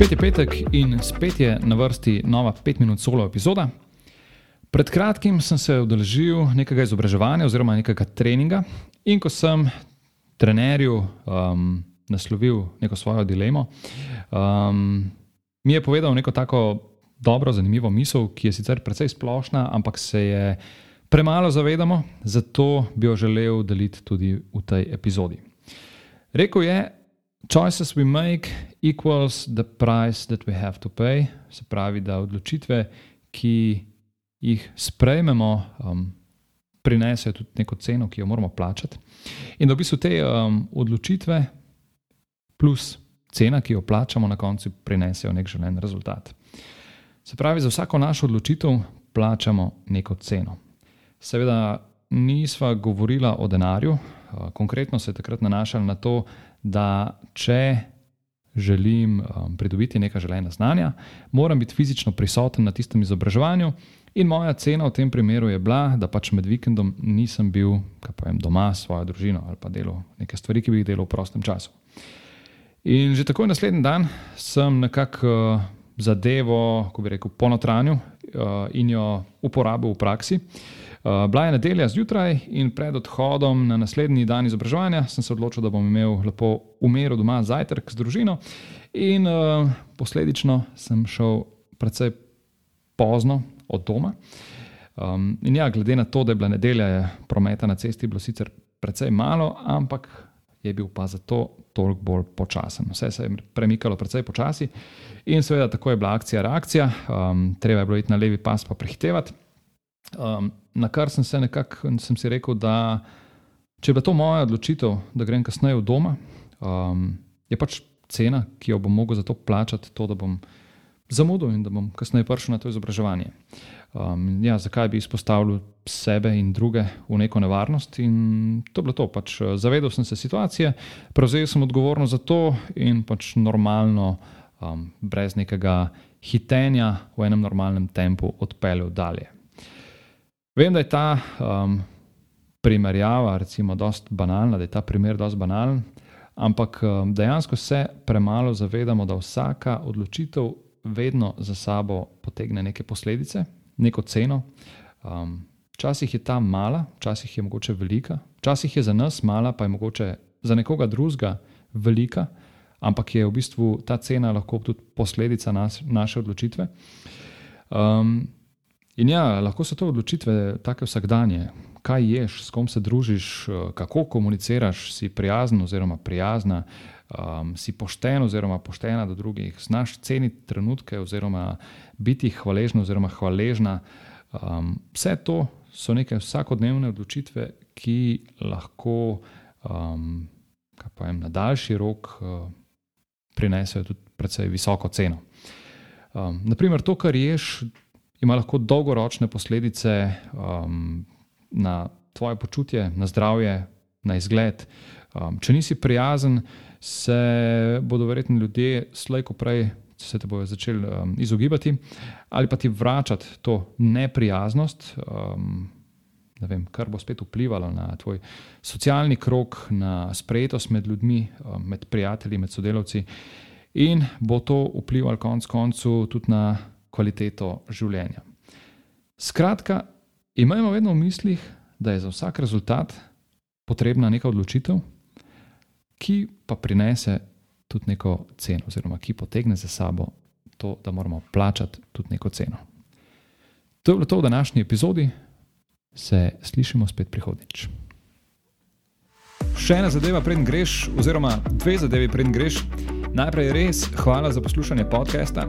Spet je petek in spet je na vrsti nova 5 minut solo epizoda. Pred kratkim sem se udeležil nekega izobraževanja oziroma nekega treninga in ko sem trenerju um, naslovil neko svojo dilemo, um, mi je povedal neko tako dobro, zanimivo misel, ki je sicer precej splošna, ampak se je premalo zavedamo, zato bi jo želel deliti tudi v tej epizodi. Rekel je, choices we make equals the price that we have to pay, se pravi, da odločitve, ki jih sprejmemo, um, prinesejo tudi neko ceno, ki jo moramo plačati. In da v bistvu te um, odločitve plus cena, ki jo plačamo, na koncu prinesejo nek želen rezultat. Se pravi, za vsako našo odločitev plačamo neko ceno. Seveda, nisva govorila o denarju, konkretno se je takrat nanašala na to, da če želim um, pridobiti neka želena znanja, moram biti fizično prisoten na tistem izobraževanju. In moja cena v tem primeru je bila, da pač med vikendom nisem bil povem, doma s svojo družino ali pa delal nekaj stvari, ki bi jih delal v prostem času. In že takoj naslednji dan sem nekako uh, zadevo, ko bi rekel, ponotranju uh, in jo uporabil v praksi. Uh, bila je nedelja zjutraj in pred odhodom na naslednji dan izobraževanja sem se odločil, da bom imel lepo umero doma zajtrk z družino, in uh, posledično sem šel precej pozno od doma. Um, in ja, glede na to, da je bila nedelja, je prometa na cesti bilo sicer precej malo, ampak je bil pa zato toliko bolj počasen. Vse se je premikalo precej počasi in seveda tako je bila akcija, reakcija, um, treba je bilo iti na levi pas pa prehitevati. Um, na kar sem se nekako sem si rekel, da če je to moja odločitev, da grem kasneje v doma, um, je pač cena, ki jo bom mogel za to plačati, to, da bom zamudil in da bom kasneje prišel na to izobraževanje. Um, ja, zakaj bi izpostavil sebe in druge v neko nevarnost? In to je bilo to. Pač, zavedal sem se situacije, prevzel sem odgovornost za to in pač normalno, um, brez nekega hitenja, v enem normalnem tempu odpeljal dalje. Vem, da je ta um, primerjava, recimo, dost banalna, da je ta primer dost banalen, ampak um, dejansko se premalo zavedamo, da vsaka odločitev vedno za sabo potegne neke posledice, neko ceno. Um, včasih je ta mala, včasih je mogoče velika, včasih je za nas mala, pa je mogoče za nekoga drugega velika, ampak je v bistvu ta cena lahko tudi posledica nas, naše odločitve. Um, In ja, lahko so to odločitve take vsakdanje. Kaj ješ, s kom se družiš, eh, kako komuniciraš, si prijazen oziroma prijazna, um, si pošten oziroma poštena do drugih, znaš ceniti trenutke oziroma biti hvaležen oziroma hvaležna. Um, vse to so neke vsakodnevne odločitve, ki lahko um, povem, na daljši rok uh, prinesejo tudi precej visoko ceno. Um, naprimer, to, kar ješ, ima lahko dolgoročne posledice um, na tvoje počutje, na zdravje, na izgled. Um, če nisi prijazen, se bodo verjetno ljudje slejko prej. Se te bodo začeli um, izogibati, ali pa ti vračati to neprijaznost, um, ne vem, kar bo spet vplivalo na tvoj socialni krok, na sprejetost med ljudmi, um, med prijatelji, med sodelavci, in bo to vplivalo konec koncev tudi na kvaliteto življenja. Skratka, imamo vedno v mislih, da je za vsak rezultat potrebna neka odločitev, ki pa prinese tudi neko ceno, oziroma ki potegne za sabo to, da moramo plačati tudi neko ceno. To je bilo to v današnji epizodi, se slišimo spet prihodnjič. Še ena zadeva, preden greš, oziroma dve zadevi, preden greš. Najprej res hvala za poslušanje podcasta.